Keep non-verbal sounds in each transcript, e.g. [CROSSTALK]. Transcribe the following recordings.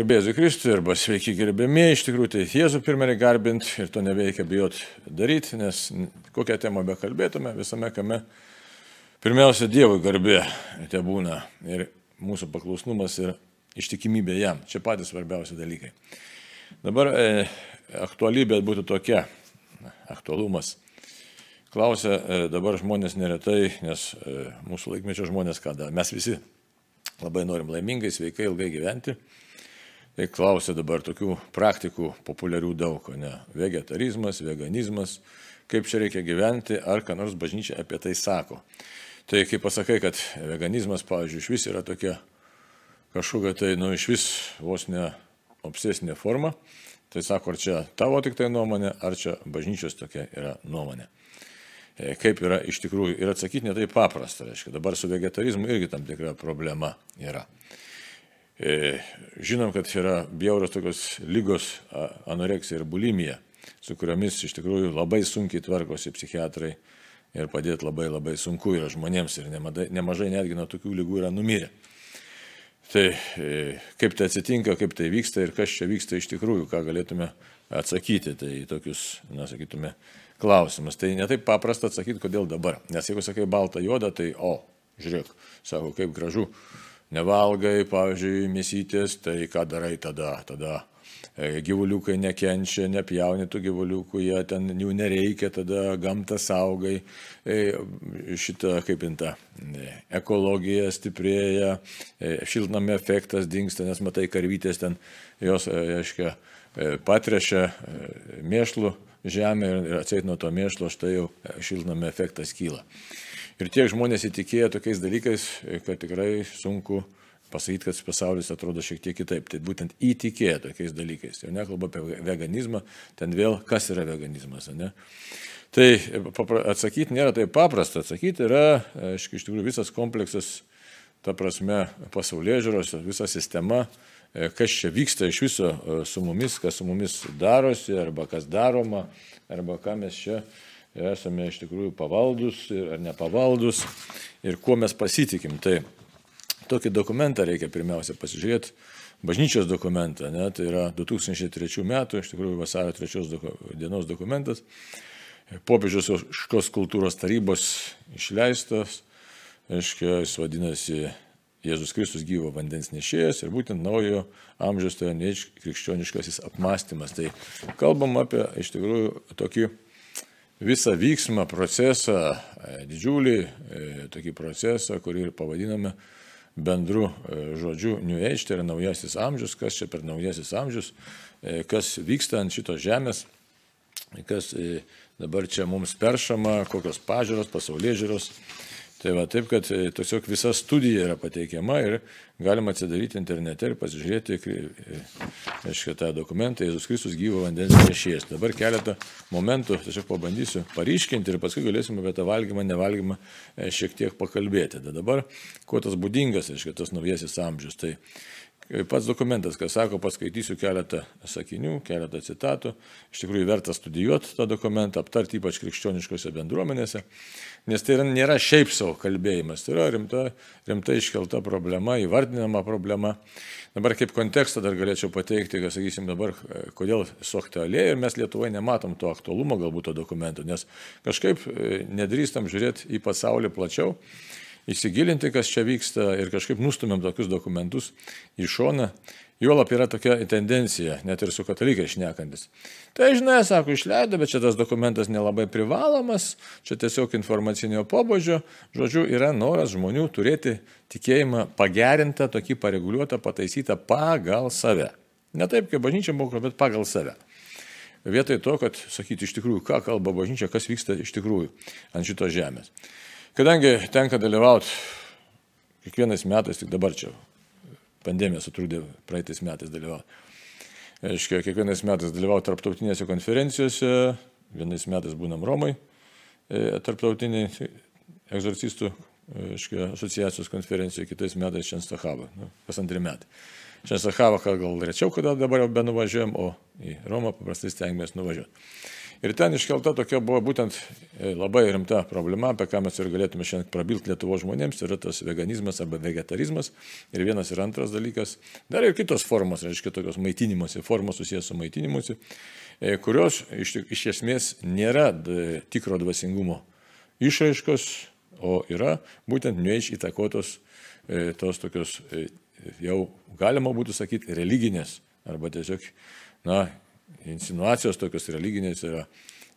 Garbėsiu Kristui arba sveiki gerbėmiai, iš tikrųjų tai Jėzų pirmąjį garbint ir to nebeikia bijot daryti, nes kokią temą be kalbėtume, visame kame pirmiausia Dievui garbė te būna ir mūsų paklusnumas ir ištikimybė jam. Čia patys svarbiausi dalykai. Dabar e, aktualybė būtų tokia, aktualumas. Klausia e, dabar žmonės neretai, nes e, mūsų laikmečio žmonės kada, mes visi labai norim laimingai, sveikai, ilgai gyventi. Tai klausia dabar tokių praktikų populiarių daug, ne? Vegetarizmas, veganizmas, kaip čia reikia gyventi, ar ką nors bažnyčia apie tai sako. Tai kai pasakai, kad veganizmas, pavyzdžiui, iš vis yra tokia kažkokia tai, nu, iš vis vos ne obsesinė forma, tai sako, ar čia tavo tik tai nuomonė, ar čia bažnyčios tokia yra nuomonė. E, kaip yra iš tikrųjų ir atsakyti netai paprasta, reiškia, dabar su vegetarizmu irgi tam tikra problema yra. E, žinom, kad yra bjauros tokios lygos anoreksija ir bulimija, su kuriomis iš tikrųjų labai sunkiai tvarkosi psichiatrai ir padėti labai labai sunku yra žmonėms ir nemažai netgi nuo tokių lygų yra numirę. Tai e, kaip tai atsitinka, kaip tai vyksta ir kas čia vyksta iš tikrųjų, ką galėtume atsakyti, tai tokius, na, sakytume, klausimus. Tai netaip paprasta atsakyti, kodėl dabar. Nes jeigu sakai baltą juodą, tai o, žiūrėk, sako, kaip gražu, nevalgai, pavyzdžiui, mėsytės, tai ką darai tada? Tada e, gyvuliukai nekenčia, nepjauni tų gyvuliukų, jie ten jų nereikia, tada gamta saugai, e, šitą kaip inta, e, ekologija stiprėja, šiltnamio efektas dinksta, nes matai karvytės ten, jos, aiškiai, patrešia mėšlų žemę ir atseit nuo to mėšlo, štai jau šiltnamio efektas kyla. Ir tiek žmonės įtikėjo tokiais dalykais, kad tikrai sunku pasakyti, kad pasaulis atrodo šiek tiek kitaip. Tai būtent įtikėjo tokiais dalykais. Jau nekalbu apie veganizmą, ten vėl kas yra veganizmas. Ne? Tai atsakyti nėra taip paprasta. Atsakyti yra, aišku, iš tikrųjų visas kompleksas, ta prasme, pasaulyje žiūros, visa sistema, e, kas čia vyksta iš viso e, su mumis, kas su mumis darosi, arba kas daroma, arba ką mes čia esame iš tikrųjų pavaldus ar nepavaldus ir kuo mes pasitikim. Tai tokį dokumentą reikia pirmiausia pasižiūrėti, bažnyčios dokumentą, ne, tai yra 2003 metų, iš tikrųjų vasario 3 doku, dienos dokumentas, popiežios škos kultūros tarybos išleistas, aiškiai, jis vadinasi Jėzus Kristus gyvo vandens nešėjas ir būtent naujo amžiaus tai krikščioniškasis apmąstymas. Tai kalbam apie iš tikrųjų tokį visą vyksmą, procesą, e, didžiulį e, tokį procesą, kurį ir pavadiname bendru e, žodžiu New Age, tai yra naujasis amžius, kas čia per naujasis amžius, kas vyksta ant šitos žemės, kas dabar čia mums peršama, kokios pažiūros, pasaulyje žiūros Tai va taip, kad e, tiesiog visa studija yra pateikiama ir galima atsidaryti internete ir pasižiūrėti, e, aiškiai, tą dokumentą Jėzus Kristus gyvo vandens nešėjas. Dabar keletą momentų tiesiog pabandysiu paryškinti ir paskui galėsime apie tą valgymą, nevalgymą e, šiek tiek pakalbėti. Tai dabar, kuo tas būdingas, aiškiai, tas naujasis amžius. Tai pats dokumentas, kas sako, paskaitysiu keletą sakinių, keletą citatų. Iš tikrųjų verta studijuoti tą dokumentą, aptarti ypač krikščioniškose bendruomenėse, nes tai nėra šiaip savo kalbėjimas, tai yra rimta, rimta iškelta problema, įvardinama problema. Dabar kaip kontekstą dar galėčiau pateikti, kad sakysim dabar, kodėl suaktualėja ir mes Lietuvoje nematom to aktualumo galbūt to dokumento, nes kažkaip e, nedrįstam žiūrėti į pasaulį plačiau įsigilinti, kas čia vyksta ir kažkaip nustumėm tokius dokumentus į šoną. Juolap yra tokia tendencija, net ir su katalikai šnekantis. Tai žinai, sako, išleido, bet čia tas dokumentas nelabai privalomas, čia tiesiog informacinio pobūdžio. Žodžiu, yra noras žmonių turėti tikėjimą pagerintą, tokį pareguliuotą, pataisytą pagal save. Ne taip, kaip bažnyčia moko, bet pagal save. Vietoj to, kad sakyti iš tikrųjų, ką kalba bažnyčia, kas vyksta iš tikrųjų ant šitos žemės. Kadangi tenka dalyvauti kiekvienais metais, tik dabar čia pandemija sutrūdė praeitais metais dalyvauti. Aiškiai, kiekvienais metais dalyvauti tarptautinėse konferencijose, vienais metais būnam Romai, e, tarptautiniai egzorcistų aiškiai, asociacijos konferencijoje, kitais metais Čenstachava, nu, kas antrį metai. Čenstachava gal rečiau, kada dabar jau be nuvažiuojam, o į Romą paprastai stengiamės nuvažiuoti. Ir ten iškelta tokia buvo būtent e, labai rimta problema, apie ką mes ir galėtume šiandien prabilti Lietuvo žmonėms, yra tas veganizmas arba vegetarizmas. Ir vienas ir antras dalykas. Dar ir kitos formos, reiškia tokios maitinimuose, formos susijęs su maitinimuose, kurios iš, iš esmės nėra tikro dvasingumo išraiškos, o yra būtent nuėž įtakotos e, tos tokios, e, jau galima būtų sakyti, religinės arba tiesiog, na, insinuacijos tokios religinės yra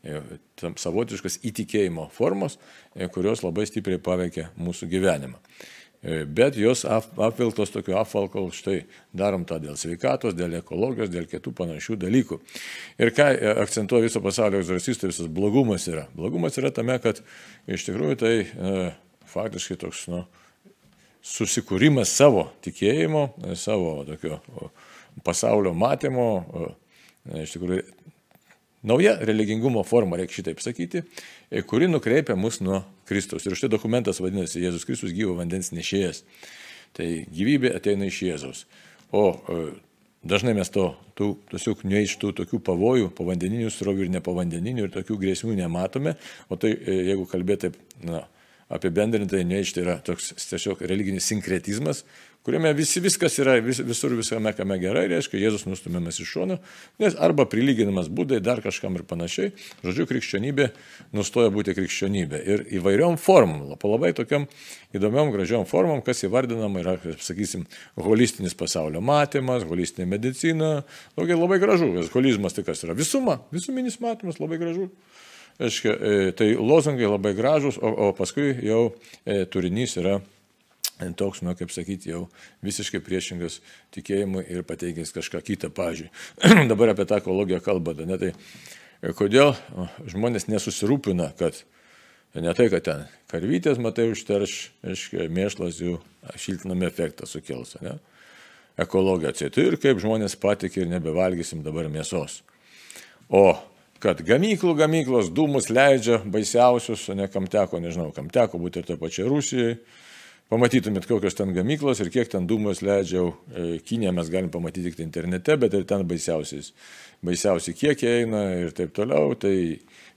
e, savotiškas įtikėjimo formos, kurios labai stipriai paveikia mūsų gyvenimą. E, bet jos apvilktos tokiu apvalkalu, štai darom tą dėl sveikatos, dėl ekologijos, dėl kitų panašių dalykų. Ir ką e, akcentuoja viso pasaulio egzorcistai, visas blogumas yra. Blogumas yra tame, kad iš tikrųjų tai e, faktiškai toks nu, susikūrimas savo tikėjimo, e, savo tokio pasaulio matymo, e, iš tikrųjų nauja religingumo forma, reikia šitaip sakyti, kuri nukreipia mus nuo Kristaus. Ir štai dokumentas vadinasi Jėzus Kristus gyvo vandens nešėjas. Tai gyvybė ateina iš Jėzaus. O e, dažnai mes to, tų, tiesiog neištų tokių pavojų, povandeninių srovių ir nepovandeninių ir tokių grėsmių nematome. O tai, e, jeigu kalbėti na, apibendrintai, neištai yra toks tiesiog religinis sinkretizmas, kuriame visi, viskas yra vis, visur visame kame gerai, reiškia, Jėzus nustumiamas iš šono, nes arba prilyginamas būdai, dar kažkam ir panašiai. Žodžiu, krikščionybė nustoja būti krikščionybė. Ir įvairiom formom, po labai tokiam įdomiom, gražiom formom, kas įvardinama yra, sakysim, holistinis pasaulio matymas, holistinė medicina, tokia labai gražu. Holizmas tai kas yra visuma, visuminis matymas, labai gražu. Aiškia, e, tai lozungai labai gražus, o, o paskui jau e, turinys yra toks, nu, kaip sakyti, jau visiškai priešingas tikėjimui ir pateikęs kažką kitą, pažiūrėjau. [CLEARS THROAT] Dabar apie tą ekologiją kalba, ne tai kodėl žmonės nesusirūpina, kad ne tai, kad ten karvytės, matai, užterš, aiškiai, mėšlas jų šiltinami efektą sukels, ne? Ekologija atsėtų ir kaip žmonės patikė ir nebevalgysim dabar mėsos. O kad gamyklų gamyklos dūmus leidžia baisiausius, ne kam teko, nežinau, kam teko būti ir toje pačioje Rusijoje, pamatytumėt, kokios ten gamyklos ir kiek ten dūmos leidžia. E, Kinė mes galim pamatyti tik internete, bet ir ten baisiausi kiekiai eina ir taip toliau. Tai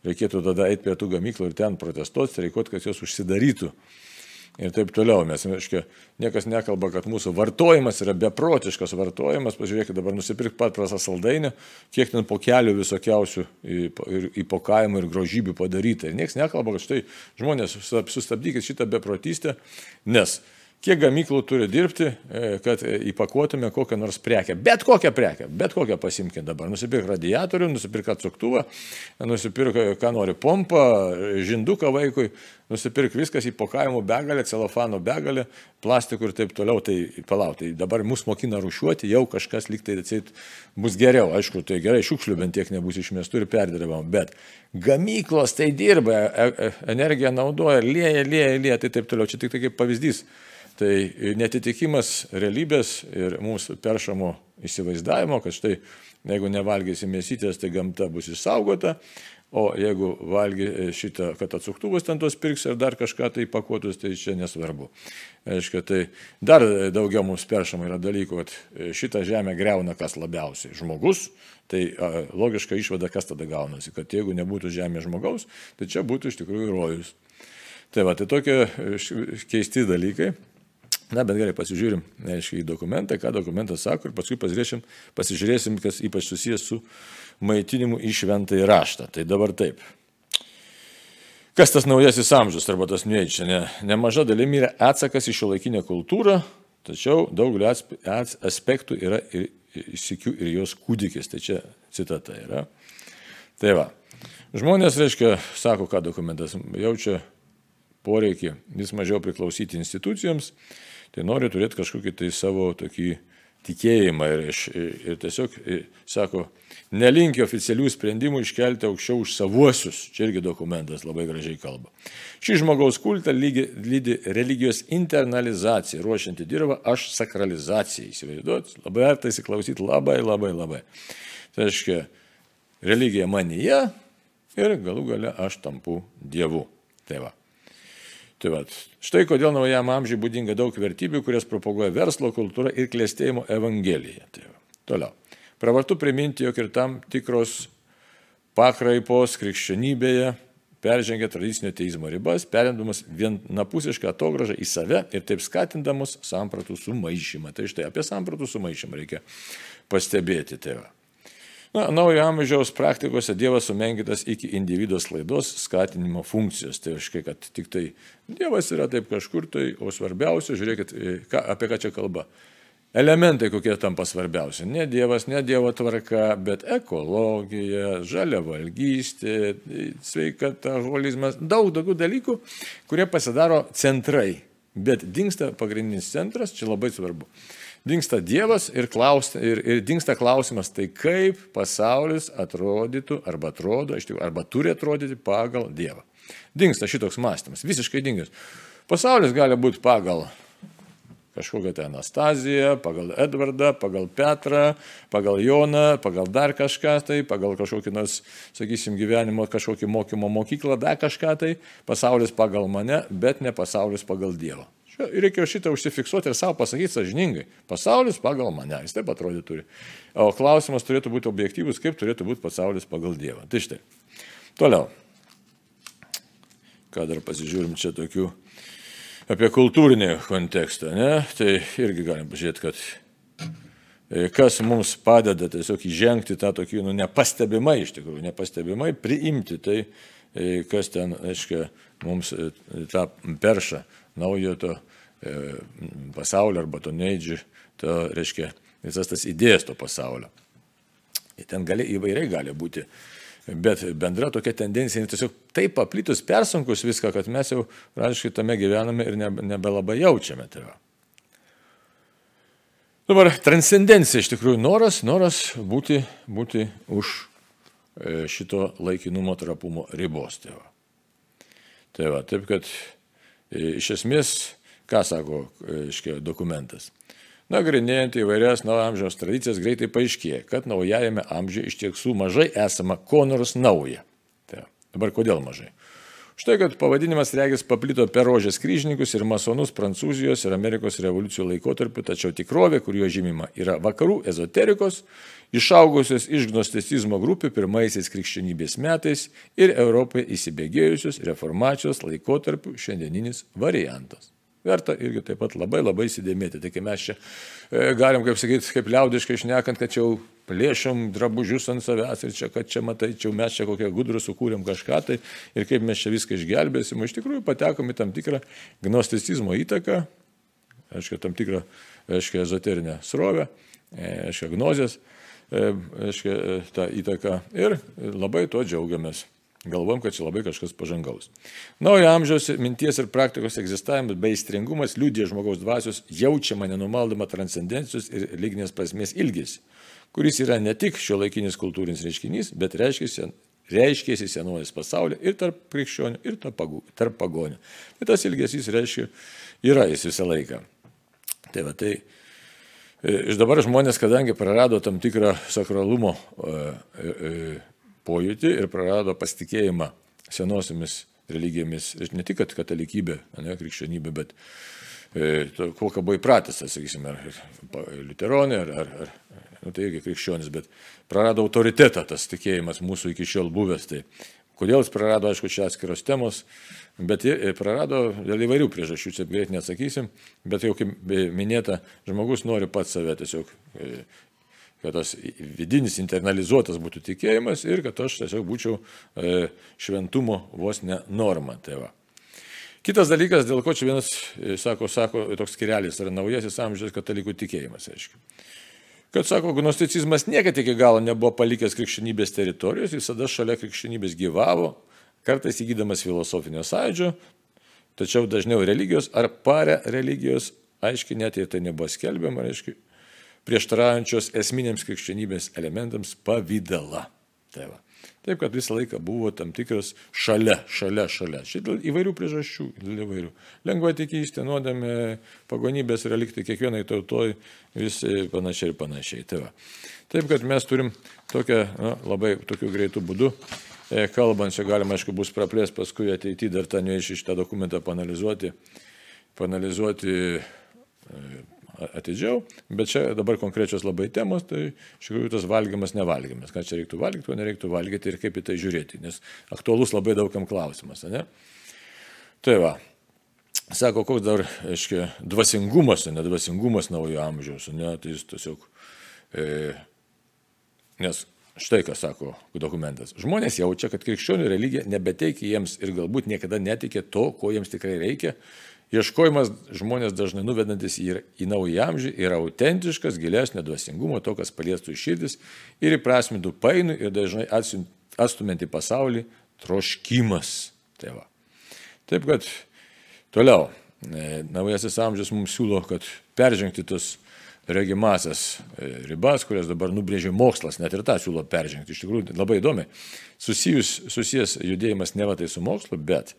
reikėtų tada eiti prie tų gamyklų ir ten protestuoti, reikėtų, kad jos užsidarytų ir taip toliau. Mes, aiškiai, niekas nekalba, kad mūsų vartojimas yra beprotiškas vartojimas. Pažiūrėkite, dabar nusipirkti pat prasą saldainį, kiek ten po kelių visokiausių įpakavimų ir grožybių padaryta. Ir niekas nekalba, kad štai žmonės sustabdykit šitą beprotystę, nes kiek gamyklų turi dirbti, e, kad įpakuotume kokią nors prekę. Bet kokią prekę, bet kokią pasimkime dabar. Nusipirk radiatorių, nusipirk atsuktuvą, nusipirk, ką nori, pompą, žinduką vaikui, nusipirk viskas įpakavimo begalę, celofano begalę, plastikų ir taip toliau. Tai palauk, tai dabar mus mokina rušiuoti, jau kažkas liktai atseit bus geriau. Aišku, tai gerai, šiukšlių bent tiek nebus išmestų ir perdirbama, bet gamyklos tai dirba, e, e, energiją naudoja, lieja, lieja, lieja, tai taip toliau. Čia tik tai kaip pavyzdys. Tai netitikimas realybės ir mūsų peršamo įsivaizdavimo, kad štai jeigu nevalgysi mėsytės, tai gamta bus išsaugota, o jeigu valgy šitą, kad atsuktuvus ten tos pirks ir dar kažką tai pakuotus, tai čia nesvarbu. Aiškia, tai dar daugiau mums peršama yra dalykų, kad šitą žemę greuna kas labiausiai - žmogus, tai logiška išvada, kas tada gaunasi, kad jeigu nebūtų žemė žmogaus, tai čia būtų iš tikrųjų rojus. Tai va, tai tokie keisti dalykai. Na, bet gerai, pasižiūrim, aiškiai, į dokumentą, ką dokumentas sako ir paskui pasižiūrėsim, pasižiūrėsim kas ypač susijęs su maitinimu į šventąjį raštą. Tai dabar taip. Kas tas naujasis amžius arba tas nuėdžia? Ne, nemaža dalimi yra atsakas į šio laikinę kultūrą, tačiau daugelio aspektų yra ir įsikių ir jos kūdikis. Tai čia citata yra. Tai va. Žmonės, reiškia, sako, ką dokumentas jaučia poreikį vis mažiau priklausyti institucijoms tai nori turėti kažkokį tai savo tokį tikėjimą ir, ir tiesiog sako, nelinkia oficialių sprendimų iškelti aukščiau už savuosius. Čia irgi dokumentas labai gražiai kalba. Šį žmogaus kultą lygi, lydi religijos internalizacija, ruošianti dirbą aš sakralizacijai. Įsivaizduot, labai verta įsiklausyti labai, labai, labai. Tai reiškia, religija manyje ir galų gale aš tampu Dievu. Tai va. Tai va, štai kodėl naujam amžiui būdinga daug vertybių, kurias propaguoja verslo kultūra ir klėstėjimo evangelija. Tai va. Toliau. Pravartu priminti, jog ir tam tikros pakraipos krikščionybėje peržengia tradicinio teismo ribas, perėdamas vienapusišką atogražą į save ir taip skatindamus sampratų sumaišymą. Tai štai apie sampratų sumaišymą reikia pastebėti tėvą. Na, naujo amžiaus praktikose Dievas sumenkytas iki individuos laidos skatinimo funkcijos. Tai aiškiai, kad tik tai Dievas yra taip kažkur tai, o svarbiausia, žiūrėkit, ką, apie ką čia kalba elementai kokie tampa svarbiausi. Ne Dievas, ne Dievo tvarka, bet ekologija, žalia valgystė, sveikata, holizmas, daug tokių dalykų, kurie pasidaro centrai. Bet dinksta pagrindinis centras, čia labai svarbu. Dinksta Dievas ir, klaus, ir, ir dinksta klausimas, tai kaip pasaulis atrodytų, arba atrodo, arba turi atrodyti pagal Dievą. Dinksta šitoks mąstymas, visiškai dingęs. Pasaulis gali būti pagal kažkokią tai Anastaziją, pagal Edvardą, pagal Petrą, pagal Joną, pagal dar kažką tai, pagal kažkokį nors, sakysim, gyvenimo kažkokį mokymo mokyklą, dar kažką tai, pasaulis pagal mane, bet ne pasaulis pagal Dievą. Reikėjo šitą užsifiksuoti ir savo pasakyti sažiningai. Pasaulis pagal mane, jis taip atrodė turi. O klausimas turėtų būti objektyvus, kaip turėtų būti pasaulis pagal Dievą. Tai štai. Toliau. Ką dar pasižiūrim čia tokių apie kultūrinį kontekstą, ne? tai irgi galim pažiūrėti, kad e, kas mums padeda tiesiog įžengti tą tokį, nu, nepastebimai iš tikrųjų, nepastebimai priimti tai, e, kas ten, aiškiai, mums e, tą peršą naujo to pasaulio arba to neidžių, to, reiškia, visas tas idėjas to pasaulio. Ir ten gali, įvairiai gali būti Bet bendra tokia tendencija, tiesiog taip paplitus persunkus viską, kad mes jau, raiškai, tame gyvename ir nebelabai jaučiame tai. Dabar transcendencija iš tikrųjų noras, noras būti, būti už e, šito laikinumo trapumo ribos. Tai va. Tai va, taip kad e, iš esmės, ką sako e, dokumentas. Nagrinėjant įvairias naujo amžiaus tradicijas, greitai paaiškėja, kad naujajame amžiuje iš tiesų mažai esama ko nors nauja. Tai, dabar kodėl mažai? Štai, kad pavadinimas regis paplito per rožės kryžininkus ir masonus Prancūzijos ir Amerikos revoliucijų laikotarpiu, tačiau tikrovė, kur jo žymima, yra vakarų ezoterikos, išaugusios iš gnostecizmo grupių pirmaisiais krikščionybės metais ir Europai įsibėgėjusios reformacijos laikotarpiu šiandieninis variantas. Verta irgi taip pat labai labai įsidėmėti. Tai mes čia e, galim, kaip sakyti, kaip liaudiškai išnekant, kad čia jau plėšom drabužius ant savęs ir čia, kad čia matai, čia mes čia kokią gudrų sukūrėm kažką tai ir kaip mes čia viską išgelbėsim. Iš tikrųjų patekom į tam tikrą gnosticizmo įtaką, aiškiai, tam tikrą, aiškiai, ezoterinę srovę, e, aiškiai, gnozės, e, aiškiai, tą įtaką ir labai tuo džiaugiamės. Galvom, kad čia labai kažkas pažangaus. Naujo amžiaus minties ir praktikos egzistavimas bei stringumas liūdė žmogaus dvasios jaučiamą nenumaldomą transcendencijos ir lyginės prasmės ilgis, kuris yra ne tik šio laikinis kultūrinis reiškinys, bet reiškėsi, reiškėsi senovės pasaulyje ir tarp krikščionių, ir tarp pagonių. Tai tas ilgesys reiškia, yra jis visą laiką. Tai va, tai e, iš dabar žmonės, kadangi prarado tam tikrą sakralumo e, e, pojūtį ir prarado pasitikėjimą senosiamis religijomis. Ir ne tik katalikybė, ne krikščionybė, bet to, kokią buvo įpratęs, sakysime, ar liuteronė, ar, ar, ar nu, tai irgi krikščionis, bet prarado autoritetą tas tikėjimas mūsų iki šiol buvęs. Tai kodėl jis prarado, aišku, čia atskiros temos, bet prarado dėl įvairių priežasčių, čia greit neatsakysim, bet jau kaip minėta, žmogus nori pats save tiesiog e, kad tas vidinis internalizuotas būtų tikėjimas ir kad aš tiesiog būčiau e, šventumo vos ne norma. Tai va. Kitas dalykas, dėl ko čia vienas e, sako, sako toks skirelis, yra naujasis amžiaus katalikų tikėjimas, aiškiai. Kad, sako, gnosticizmas niekada iki galo nebuvo palikęs krikščionybės teritorijos, visada šalia krikščionybės gyvavo, kartais įgydamas filosofinio sąjūdžio, tačiau dažniau religijos ar pare religijos, aiškiai, net jei tai nebuvo skelbiama, aiškiai, prieštaraujančios esminėms krikščionybės elementams pavydala. Tai va. Taip, kad visą laiką buvo tam tikras šalia, šalia, šalia. Šitą įvairių priežasčių, įvairių. Lengva tikystė, nuodėmė, pagonybės reliktai kiekvienai tautoj vis panašiai ir panašiai. Tai va. Taip, kad mes turim tokią, na, labai tokiu greitų būdu, e, kalbant, čia galima, aišku, bus praplės paskui ateityje dar tą neiš iš tą dokumentą panalizuoti, panalizuoti e, atidžiau, bet čia dabar konkrečios labai temos, tai iš tikrųjų tas valgymas, nevalgymas, ką čia reiktų valgyti, ko nereiktų valgyti ir kaip į tai žiūrėti, nes aktualus labai daugam klausimas, ne? Tai va, sako, koks dar, aiškiai, dvasingumas, ne dvasingumas naujo amžiaus, ne, tai jis tiesiog, e, nes štai ką sako dokumentas. Žmonės jaučia, kad krikščionių religija nebeteikia jiems ir galbūt niekada netikė to, ko jiems tikrai reikia. Ieškojimas žmonės dažnai nuvedantis į, į naują amžių yra autentiškas, gilesnio dvasingumo, to, kas paliestų širdis ir įprasmintų painų ir dažnai atstumint į pasaulį troškimas. Tai va. Taip kad Toliau, e, naujasis amžius mums siūlo, kad peržengti tos regimasias e, ribas, kurias dabar nubrėžė mokslas, net ir tą siūlo peržengti. Iš tikrųjų, labai įdomi. Susijus, susijęs judėjimas ne va tai su mokslu, bet e,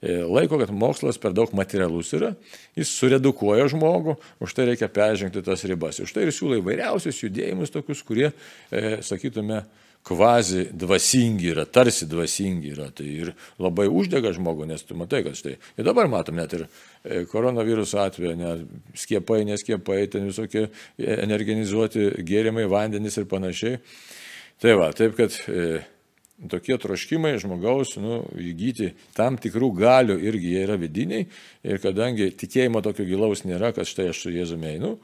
laiko, kad mokslas per daug materialus yra, jis suredukuoja žmogų, už tai reikia peržengti tas ribas. Už tai ir siūlo įvairiausius judėjimus tokius, kurie, e, sakytume, kvazi dvasingi yra, tarsi dvasingi yra. Tai ir labai uždega žmogų, nes tu matai, kad štai. Ir dabar matom net ir e, koronaviruso atveju, ne, skiepai, neskiepai, ten visokie e, energinizuoti gėrimai, vandenys ir panašiai. Tai va, taip kad e, tokie troškimai žmogaus nu, įgyti tam tikrų galių irgi jie yra vidiniai ir kadangi tikėjimo tokio gilaus nėra, kad štai aš su Jėzumi einu,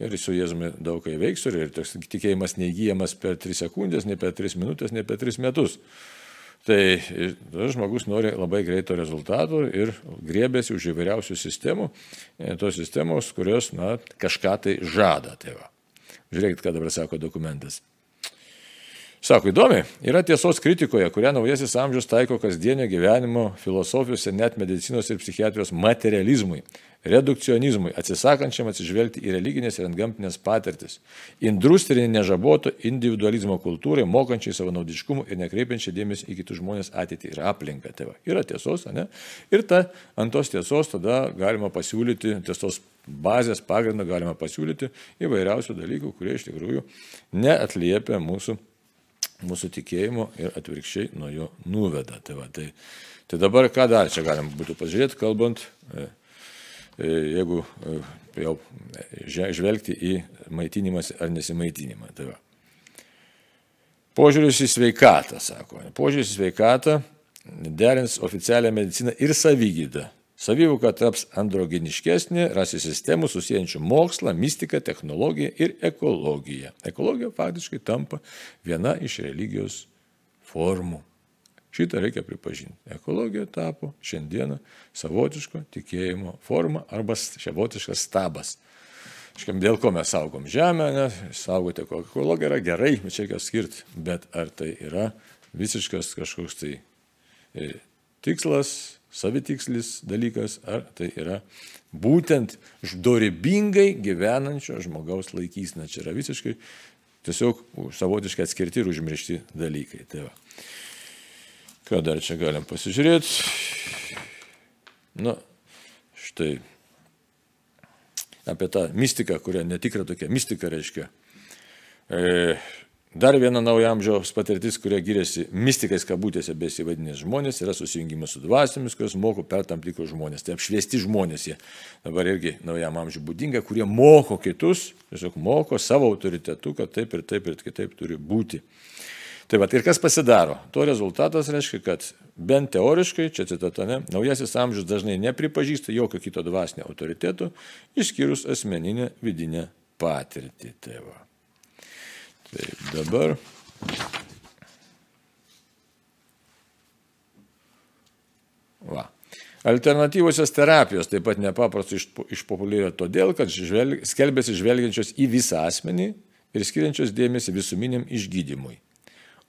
ir su Jėzumi daug ką įveiksiu ir toks tikėjimas neįgyjamas per 3 sekundės, ne per 3 minutės, ne per 3 metus. Tai tas žmogus nori labai greito rezultato ir griebėsi už įvairiausių sistemų, e, tos sistemos, kurios na, kažką tai žada. Tai va. Žiūrėkit, ką dabar sako dokumentas. Sako, įdomi, yra tiesos kritikoje, kurią naujasis amžius taiko kasdienio gyvenimo filosofijose, net medicinos ir psichiatrijos materializmui redukcionizmui, atsisakančiam atsižvelgti į religinės ir antgamtinės patirtis, industrinį nežaboto individualizmo kultūrai, mokančiai savanaudiškumų ir nekreipiančiai dėmesį į kitus žmonės ateitį ir aplinką. Tai va, yra tiesos, ne? Ir ta, ant tos tiesos tada galima pasiūlyti, tiesos bazės pagrindą galima pasiūlyti įvairiausių dalykų, kurie iš tikrųjų neatliepia mūsų, mūsų tikėjimo ir atvirkščiai nuo jo nuveda. Tai, va, tai, tai dabar ką dar čia galim būtų pažiūrėti, kalbant. E, E, jeigu e, jau žvelgti į maitinimas ar nesimaitinimą. Tai va. Požiūris į sveikatą, sako. Požiūris į sveikatą derins oficialią mediciną ir savygydą. Savivoka taps androgeniškesnė, rasi sistemų susijančių mokslą, mystiką, technologiją ir ekologiją. Ekologija faktiškai tampa viena iš religijos formų. Šitą reikia pripažinti. Ekologija tapo šiandieną savotiško tikėjimo forma arba savotiškas stabas. Iškiam, dėl ko mes saugom žemę, ne? saugoti ekologija yra gerai, čia reikia skirti, bet ar tai yra visiškas kažkoks tai e, tikslas, savitikslis dalykas, ar tai yra būtent dorybingai gyvenančio žmogaus laikysna. Čia yra visiškai tiesiog savotiškai atskirti ir užmiršti dalykai. Tai va. Ką dar čia galim pasižiūrėti? Na, štai apie tą mistiką, kurią netikra tokia mistika reiškia. E, dar viena nauja amžiaus patirtis, kuria giriasi mistikais kabutėse besivadinės žmonės, yra susijungimas su dvasiomis, kurios moko per tam tikrus žmonės. Tai apšviesti žmonės jie dabar irgi naujam amžiui būdinga, kurie moko kitus, tiesiog moko savo autoritetu, kad taip ir taip ir kitaip turi būti. Tai va, ir kas pasidaro? To rezultatas reiškia, kad bent teoriškai, čia citata, ne, naujasis amžius dažnai nepripažįsta jokio kito dvasinio autoriteto, išskyrus asmeninę vidinę patirtį. Tai va. Tai dabar. Va. Alternatyvusios terapijos taip pat nepaprastai išpopuliarėjo todėl, kad žvelg, skelbėsi žvelgiančios į visą asmenį ir skiriančios dėmesį visuminiam išgydymui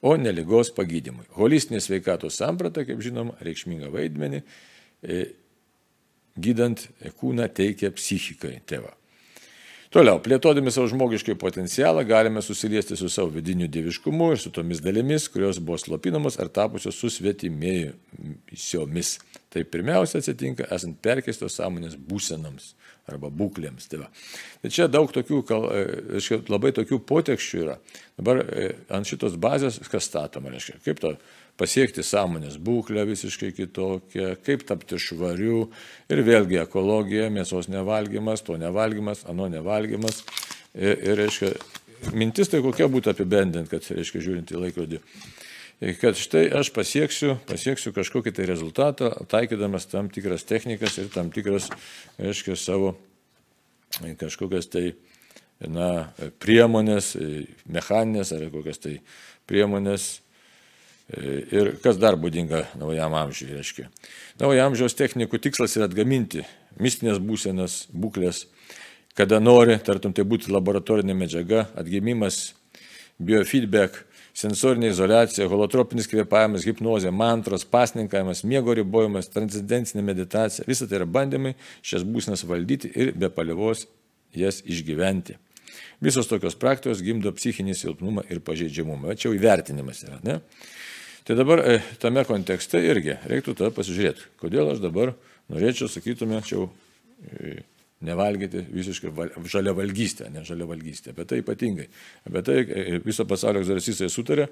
o ne lygos pagydymui. Holistinė sveikatos samprata, kaip žinom, reikšmingą vaidmenį e, gydant kūną teikia psichikai tėva. Toliau, plėtodami savo žmogiškai potencialą, galime susiliesti su savo vidiniu dieviškumu ir su tomis dalimis, kurios buvo slopinamos ar tapusios susvetimėjusiomis. Tai pirmiausia atsitinka esant perkeistos sąmonės būsenams arba būklėms. Tai, va. tai čia daug tokių, reiškia, labai tokių potekščių yra. Dabar ant šitos bazės kas statoma, reiškia, kaip to pasiekti sąmonės būklę visiškai kitokią, kaip tapti švariu ir vėlgi ekologija, mėsos nevalgymas, to nevalgymas, ano nevalgymas. Ir, ir reiškia, mintis tai kokia būtų apibendinti, kad, reiškia, žiūrint į laikrodį, kad štai aš pasieksiu, pasieksiu kažkokį tai rezultatą, taikydamas tam tikras technikas ir tam tikras, reiškia, savo kažkokias tai na, priemonės, mechaninės ar kokias tai priemonės Ir kas dar būdinga naujam amžiui, reiškia. Naujo amžiaus technikų tikslas yra atgaminti mistinės būsenas, būklės, kada nori, tartum tai būtų laboratorinė medžiaga, atgimimas, biofeedback, sensorinė izolacija, holotropinis kvėpavimas, hipnozė, mantros, pasninkavimas, miego ribojimas, transcendentinė meditacija. Visą tai yra bandymai šias būsenas valdyti ir be palievos jas išgyventi. Visos tokios praktikos gimdo psichinį silpnumą ir pažeidžiamumą. Čia jau įvertinimas yra. Ne? Tai dabar e, tame kontekste irgi reiktų tada pasižiūrėti, kodėl aš dabar norėčiau, sakytume, čia e, nevalgyti visiškai žalia valgystė, ne žalia valgystė. Apie tai ypatingai. Apie tai e, viso pasaulio egzorcistai sutarė,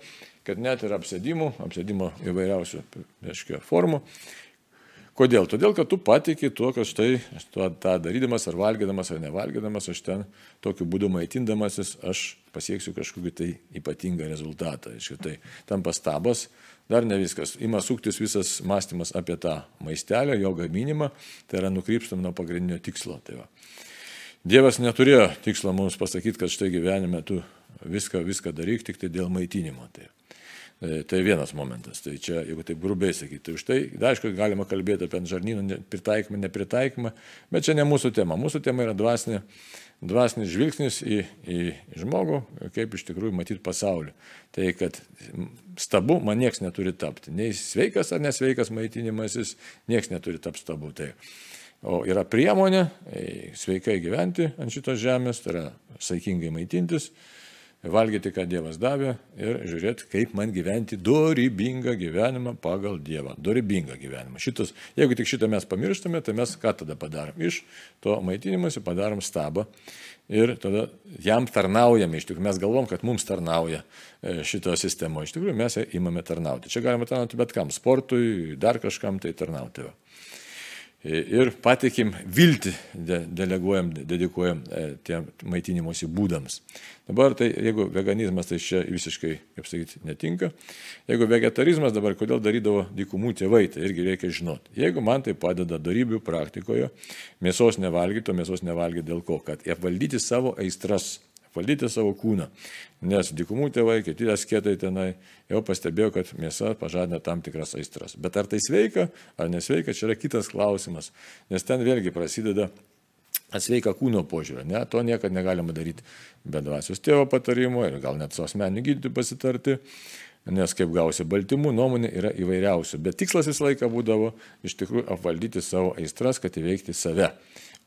kad net ir apsėdimų, apsėdimo įvairiausių, reiškia, formų, Kodėl? Todėl, kad tu patikė tuo, kad štai tuo, tą darydamas ar valgydamas ar nevalgydamas, aš ten tokiu būdu maitindamasis, aš pasieksiu kažkokį tai ypatingą rezultatą. Iš tai tam pastabas dar ne viskas. Ima suktis visas mąstymas apie tą maistelę, jo gaminimą, tai yra nukrypstam nuo pagrindinio tikslo. Tai va. Dievas neturėjo tikslo mums pasakyti, kad štai gyvenime tu viską, viską daryk tik tai dėl maitinimo. Tai. E, tai vienas momentas. Tai čia, jeigu taip grubiai sakyti, tai už tai, da, aišku, galima kalbėti apie žarnyno pritaikymą, nepritaikymą, bet čia ne mūsų tema. Mūsų tema yra dvasinė, dvasinis žvilgsnis į, į žmogų, kaip iš tikrųjų matyti pasaulį. Tai kad stabu man nieks neturi tapti. Nei sveikas ar nesveikas maitinimasis, nieks neturi tapti stabu. Tai. O yra priemonė e, sveikai gyventi ant šitos žemės, tai yra saikingai maitintis valgyti, ką Dievas davė ir žiūrėti, kaip man gyventi dorybingą gyvenimą pagal Dievą. Dorybingą gyvenimą. Šitas, jeigu tik šitą mes pamirštame, tai mes ką tada padarom? Iš to maitinimuose padarom stabą ir tada jam tarnaujame. Iš tikrųjų, mes galvom, kad mums tarnauja e, šito sistemo. Iš tikrųjų, mes įmame tarnauti. Čia galima tarnauti bet kam, sportui, dar kažkam tai tarnauti. Va ir patikim viltį, de, deleguojam, dedikuojam e, tiem maitinimosi būdams. Dabar tai jeigu veganizmas tai čia visiškai, kaip sakyti, netinka. Jeigu vegetarizmas dabar kodėl darydavo dykumų tėvai, tai irgi reikia žinoti. Jeigu man tai padeda darybių praktikoje, mėsos nevalgyti, o mėsos nevalgyti dėl ko? Kad apvaldyti savo aistras valdyti savo kūną. Nes dykumų tėvai, kiti asketai tenai jau pastebėjo, kad mėsa pažadina tam tikras aistras. Bet ar tai sveika, ar nesveika, čia yra kitas klausimas. Nes ten vėlgi prasideda atsveika kūno požiūrio. Ne, to niekada negalima daryti be dvasios tėvo patarimo ir gal net su asmeniniu gydytoju pasitarti. Nes kaip gausi baltymų, nuomonė yra įvairiausių. Bet tikslas visą laiką būdavo iš tikrųjų apvaldyti savo aistras, kad įveikti save.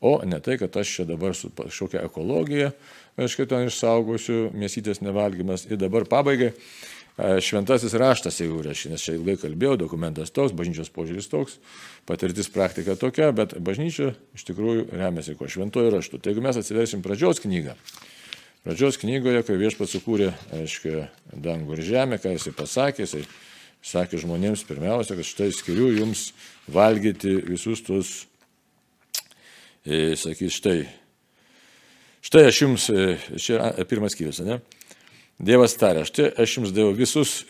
O ne tai, kad aš čia dabar su kažkokia ekologija, aš kad ten išsaugosiu mėsytės nevalgymas. Ir dabar pabaigai e, šventasis raštas, jeigu reiškia, nes čia ilgai kalbėjau, dokumentas toks, bažnyčios požiūris toks, patirtis praktika tokia, bet bažnyčia iš tikrųjų remiasi ko šventojo raštu. Tai jeigu mes atsiversim pradžios knygą, pradžios knygoje, kai viešpats sukūrė, aiškiai, dangų ir žemę, ką jisai pasakė, jisai sakė žmonėms pirmiausia, kad štai skiriu jums valgyti visus tuos sakys, štai, štai aš jums, e, čia pirmas skyrius, ne? Dievas tarė, štai aš jums daviau visus,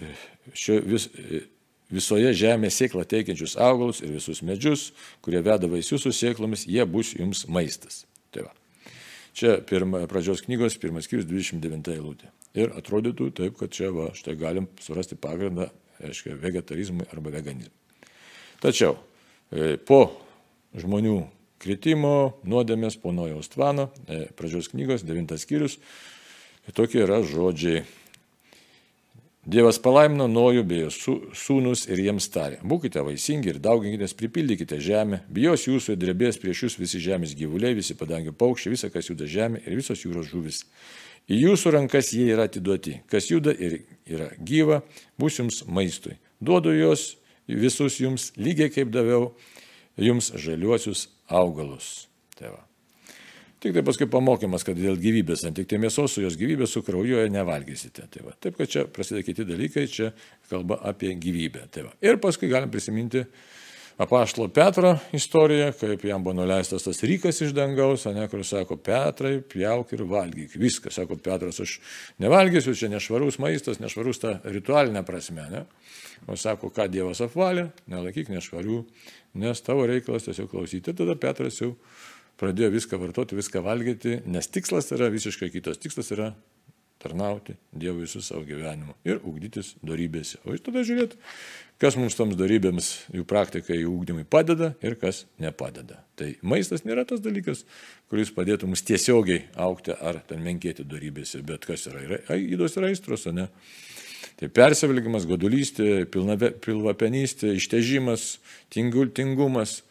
šio, vis, e, visoje žemėje sėklą teikiančius augalus ir visus medžius, kurie veda vaisius su sėklomis, jie bus jums maistas. Tai va. Čia pirma, pradžios knygos, pirmas skyrius, 29 eilutė. Ir atrodytų taip, kad čia va, štai galim surasti pagrindą, aiškiai, vegetarizmui arba veganizmui. Tačiau po žmonių kritimo, nuodėmės po nojaus tvano, e, pradžios knygos, devintas skyrius. Ir tokie yra žodžiai. Dievas palaimino Nojų bei jos sūnus ir jiems tarė, būkite vaisingi ir dauginkitės, pripildykite žemę, bijos jūsų ir drebės prieš jūs visi žemės gyvuliai, visi padangių paukščiai, visa, kas juda žemė ir visos jūros žuvis. Į jūsų rankas jie yra atiduoti, kas juda ir yra gyva, bus jums maistui. Duodu juos visus jums lygiai kaip daviau jums žaliuosius augalus. Tai va. Tik tai paskui pamokymas, kad dėl gyvybės, ne tik tai mėsos su jos gyvybės, su kraujoje nevalgysite. Tai va. Taip, kad čia prasideda kiti dalykai, čia kalba apie gyvybę. Tai va. Ir paskui galim prisiminti apaštalo Petro istoriją, kaip jam buvo nuleistas tas rykas iš dangaus, ne, kur sako, Petrai, pjauk ir valgyk. Viskas, sako Petras, aš nevalgysiu, čia nešvarus maistas, nešvarus ta ritualinė prasme. Ne? O sako, ką Dievas apvalė, nelaikyk nešvarių, nes tavo reikalas tiesiog klausyti. Tada Petras jau pradėjo viską vartoti, viską valgyti, nes tikslas yra visiškai kitas. Tikslas yra tarnauti Dievui visų savo gyvenimu ir ugdytis darybėse. O iš tada žiūrėti, kas mums toms darybėms, jų praktikai, jų ugdymui padeda ir kas nepadeda. Tai maistas nėra tas dalykas, kuris padėtų mums tiesiogiai aukti ar ten menkėti darybėse, bet kas yra, yra įdos ir aistros, o ne. Tai persivalgymas, godulystė, pilvapenystė, ištežimas, tingul, tingumas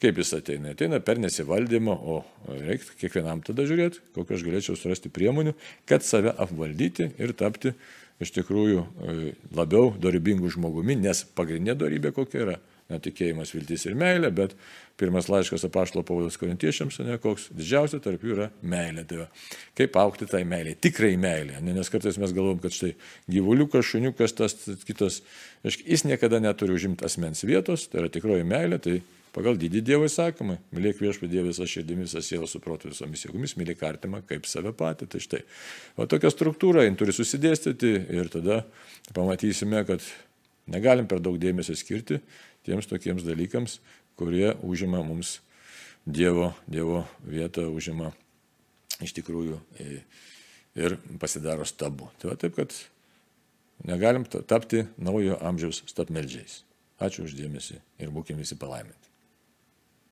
Kaip jis ateina? Ateina per nesivaldymą, o reikia kiekvienam tada žiūrėti, kokią aš galėčiau surasti priemonių, kad save apvaldyti ir tapti iš tikrųjų e, labiau dorybingų žmogumi, nes pagrindinė dorybė kokia yra netikėjimas, viltis ir meilė, bet pirmas laiškas apaštalo Paulius korintiečiams, ne koks didžiausia tarp jų yra meilė. Tai va, kaip aukti tai meilė, tikrai meilė, ne, nes kartais mes galvom, kad štai gyvuliukas, šuniukas, tas kitas, jis niekada neturi užimti asmens vietos, tai yra tikroji meilė, tai Pagal didį Dievo įsakymą, mylėk viešpą Dievą visą širdimi, visą sielą, suprotų visomis jėgomis, mylėk artimą kaip save patį. Tai štai. O tokia struktūra, jin turi susidėstyti ir tada pamatysime, kad negalim per daug dėmesio skirti tiems tokiems dalykams, kurie užima mums Dievo, dievo vietą, užima iš tikrųjų ir pasidaro stabu. Tai va taip, kad negalim tapti naujo amžiaus stapmeldžiais. Ačiū uždėmesi ir būkime visi palaiminti.